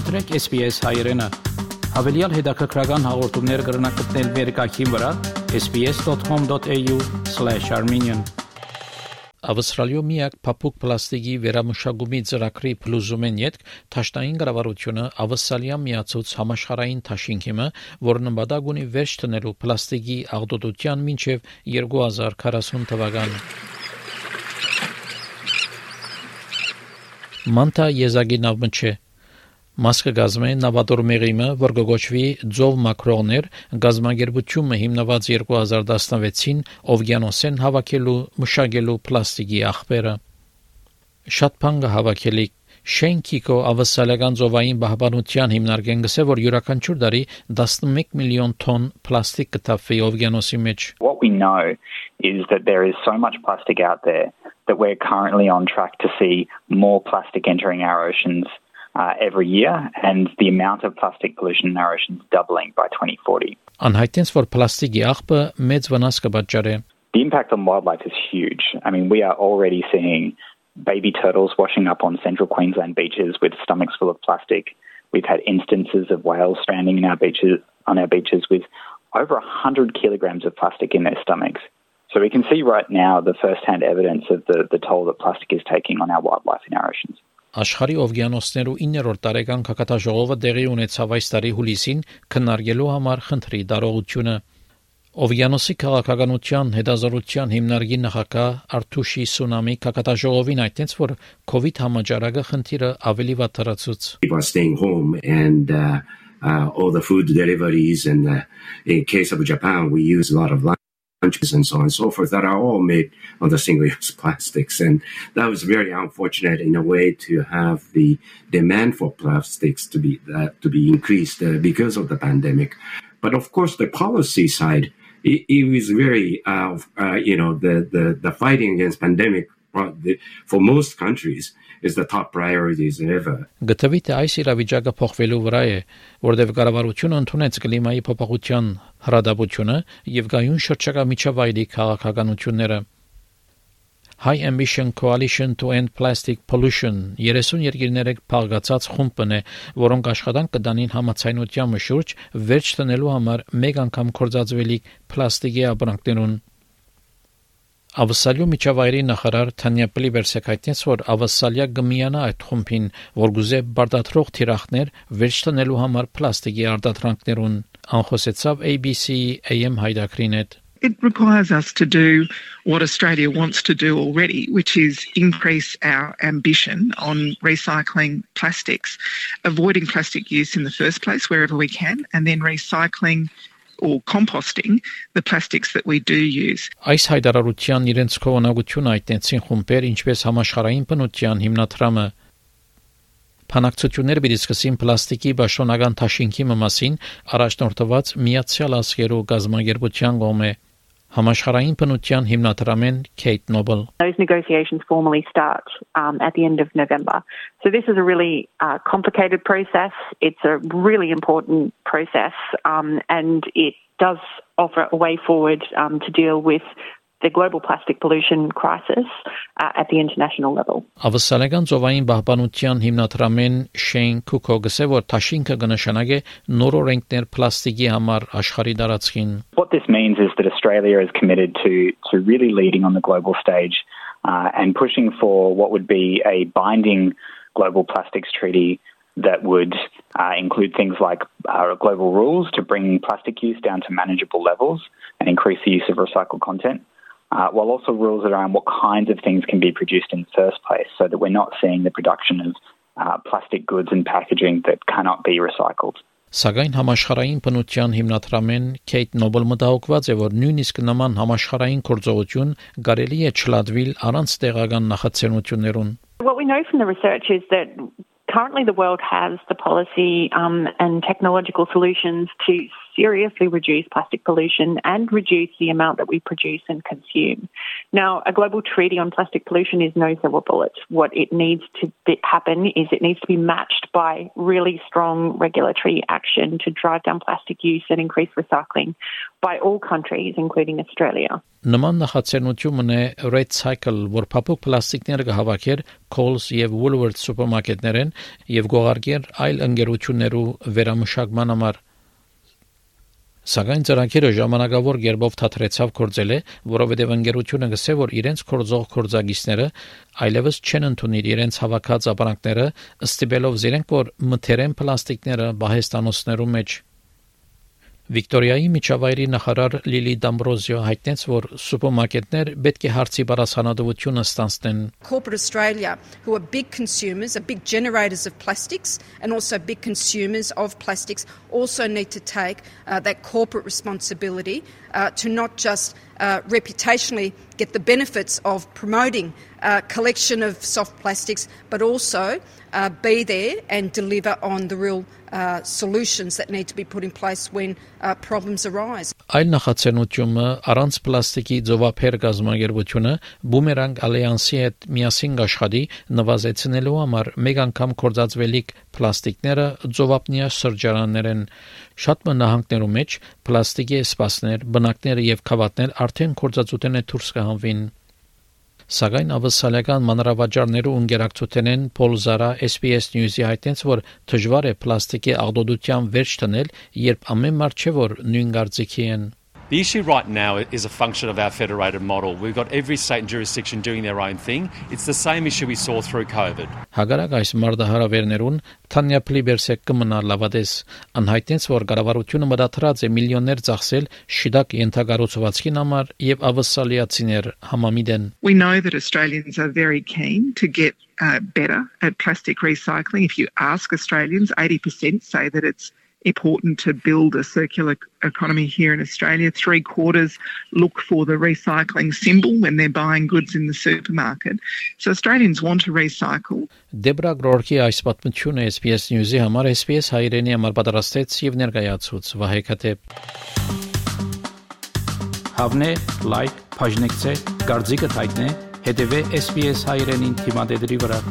Մտրեք SPS հայրենը։ Հավելյալ հետաքրքրական հաղորդումներ կգրնակցնել վերկայքին վրա sps.com.au/armenian Ավստրալիո միակ փափուկ պլաստիկի վերամշակումի ծրագրի փլուզումեն յետ թաշտային կառավարությունը ավսալիա միացած համաշխարային թաշինքիմը, որ նպատակ ունի վերջ տնելու պլաստիկի աղտոտության մինչև 2040 թվական։ Մանտա եզագի նավմչե Մասկը գազմ է նավատոր մեղիմը, որ գոչվի ձով մակրոներ, գազագերբությունը հիմնված 2016-ին օվկիանոսեն հավաքելու, մշակելու պլաստիկի աղբերը։ Շատ բան հավաքելի Շենքիկո ավասալական ծովային բահբանության հիմնարկեն գսե որ յուրաքանչյուր տարի 11 միլիոն տոն պլաստիկ կտավվի օվկիանոսի մեջ։ What we know is that there is so much plastic out there that we're currently on track to see more plastic entering our oceans uh, every year, and the amount of plastic pollution in our oceans doubling by 2040. Անհայտենց որ պլաստիկի աղբը մեծ վնաս կպատճառի։ The impact on wildlife is huge. I mean, we are already seeing baby turtles washing up on central Queensland beaches with stomachs full of plastic. We've had instances of whales stranding in our beaches on our beaches with over 100 kilograms of plastic in their stomachs. So we can see right now the first-hand evidence of the, the toll that plastic is taking on our wildlife in our oceans. Աշխարհի օվկիանոսներու 9-րդ տարեկան կակատաժողովը տեղի ունեցավ այս տարի հուլիսին քննարկելու համար խնդրի դարողությունը։ Օվկիանոսի քաղաքականության հետազոտության հիմնարկի նախակահ Արտուշի Սունամի կակատաժողովին այդտենց որ COVID համաճարակը խնդիրը ավելի վատթարացուց։ People staying home and uh, uh, all the food deliveries and uh, in case of Japan we use a lot of lunches and so on and so forth that are all made of the single-use plastics. And that was very unfortunate in a way to have the demand for plastics to be uh, to be increased uh, because of the pandemic. But of course, the policy side, it, it was very, uh, uh you know, the, the, the fighting against pandemic for most countries is the top priorities ever. Գտվի թե այս իրավիճակը փոխվելու վրա է, որտեղ կառավարությունը ընդունեց կլիմայի փոփոխության հրադապությունը եւ գայուն շրջակա միջավայրի քաղաքականությունները։ High Ambition Coalition to End Plastic Pollution 30 երկիրներեք փաղկացած խումբն է, որոնք աշխատանք կդանին համացայնության շուրջ վերջ տնելու համար մեկ անգամ կորցածվելիք պլաստիկի ապրանքներուն Ավսալյո միջավայրի նախարար Թանյա Պլիբերսը հայտնեց, որ Ավսալիա գմիանա այդ խումբին, որ գուզե բարդաթրող թիրախներ վերջ տնելու համար պլաստիկի արտադրանքներուն անխոսեցավ ABC AM հայդակրին հետ It requires us to do what Australia wants to do already, which is increase our ambition on recycling plastics, avoiding plastic use in the first place wherever we can, and then recycling or composting the plastics that we do use. Այս հայտարարության իրենց կողմնակցությունը այդտենցին խումբեր ինչպես համաշխարհային բնության հիմնադրամը Փանակցություններ պիտի սկսին պլաստիկի բաշոնական թաշինքի մասին առաջնորդված Միացյալ Աշխարհի գազագերբության կողմէ Համաշխարհային բնության հիմնադրամեն Kate Noble. Those negotiations formally start um, at the end of November. So this is a really uh, complicated process. It's a really important process, um, and it does offer a way forward um, to deal with the global plastic pollution crisis uh, at the international level. Ավսալական ծովային պահպանության հիմնադրամեն Շեյն Քուքո գսե որ Թաշինքը կնշանակե նոր օրենքներ պլաստիկի համար աշխարհի տարածքին. What this means is that Australia is committed to to really leading on the global stage uh, and pushing for what would be a binding global plastics treaty that would uh, include things like uh, global rules to bring plastic use down to manageable levels and increase the use of recycled content. Uh, while also rules around what kinds of things can be produced in the first place so that we're not seeing the production of uh, plastic goods and packaging that cannot be recycled. Սակայն համաշխարհային բնության հիմնադրամեն Քեյթ Նոբել մտահոգված է, որ նույնիսկ նման համաշխարհային գործողություն կարելի է չլատվիլ առանց տեղական նախաձեռնություններուն. What we know from the research is that currently the world has the policy um, and technological solutions to seriously reduce plastic pollution and reduce the amount that we produce and consume. Now, a global treaty on plastic pollution is no silver bullet. What it needs to be, happen is it needs to be matched by really strong regulatory action to drive down plastic use and increase recycling by all countries, including Australia. Նման նախաձեռնությունն է Red Cycle, որ փափուկ պլաստիկները կհավաքեր Coles եւ Woolworths սուպերմարկետներեն եւ գողարկեր այլ ընկերություններու վերամշակման համար Սակայն ծրագիրը ժամանակավոր ģերբով թատրեցավ կորձել է, որովհետև ընկերությունը գսե որ իրենց կորձող կորձագիստները այլևս չեն ընդունիր իրենց հավաքած ապրանքները, ըստիբելով զիրենք որ մթերեն պլաստիկները բահեստանոցներու մեջ Վիկտորիայի միջավայրի նախարար Լիլի Դամբրոզիո հայտնեց, որ սուպերմարկետներ պետք է հարցի բարձանadovությունը ստանցնեն։ Corporate Australia, who are big consumers, are big generators of plastics and also big consumers of plastics, also need to take uh, that corporate responsibility uh, to not just uh, reputationally get the benefits of promoting uh, collection of soft plastics, but also uh, be there and deliver on the real uh, solutions that need to be put in place when uh, problems arise. Այլ նախաձեռնությունը առանց պլաստիկի ձովափեր գազམ་ագերբությունը Boomerang Alliance-ի հետ միասին աշխատի նվազեցնելու համար մեկ անգամ կորցածվելիք պլաստիկները ձովափնյա շրջաններ են շատ մնահանգներու մեջ պլաստիկի սպասներ, բնակները եւ խավատներ արդեն կորցածուտեն է դուրս կհանվին Սակայն ավսալական մանրավաճառներու ունգերակցութենեն Պոլ Զարա SPS News-ի հայտնեց, որ դժվար է պլաստիկի աղդոդության վերջ տնել, երբ ամեն մարդ չէ որ նույն գարձիկի են։ The issue right now is a function of our federated model. We've got every state and jurisdiction doing their own thing. It's the same issue we saw through COVID. Հագարակ այս մարդահարավերներուն Թանյա Պլիբերսեկ կմնա լավադես անհայտեց որ կառավարությունը մտադրած է միլիոններ ծախսել շիդակ ենթագառուցվածքին համար եւ ավսալիացիներ համամիդեն We know that Australians are very keen to get uh, better at plastic recycling. If you ask Australians, 80% say that it's important to build a circular economy here in Australia. Three quarters look for the recycling symbol when they're buying goods in the supermarket. So Australians want to recycle. Դեբրա Գրորկի այս պատմությունը SPS News-ի համար SPS հայրենի համար պատրաստեց եւ ներկայացուց Վահե Քաթեփ։ Հավնե, լայք, բաժնեկցե, դարձիկը թայտնե, հետեւե SPS հայրենին թիմադեդի վրա։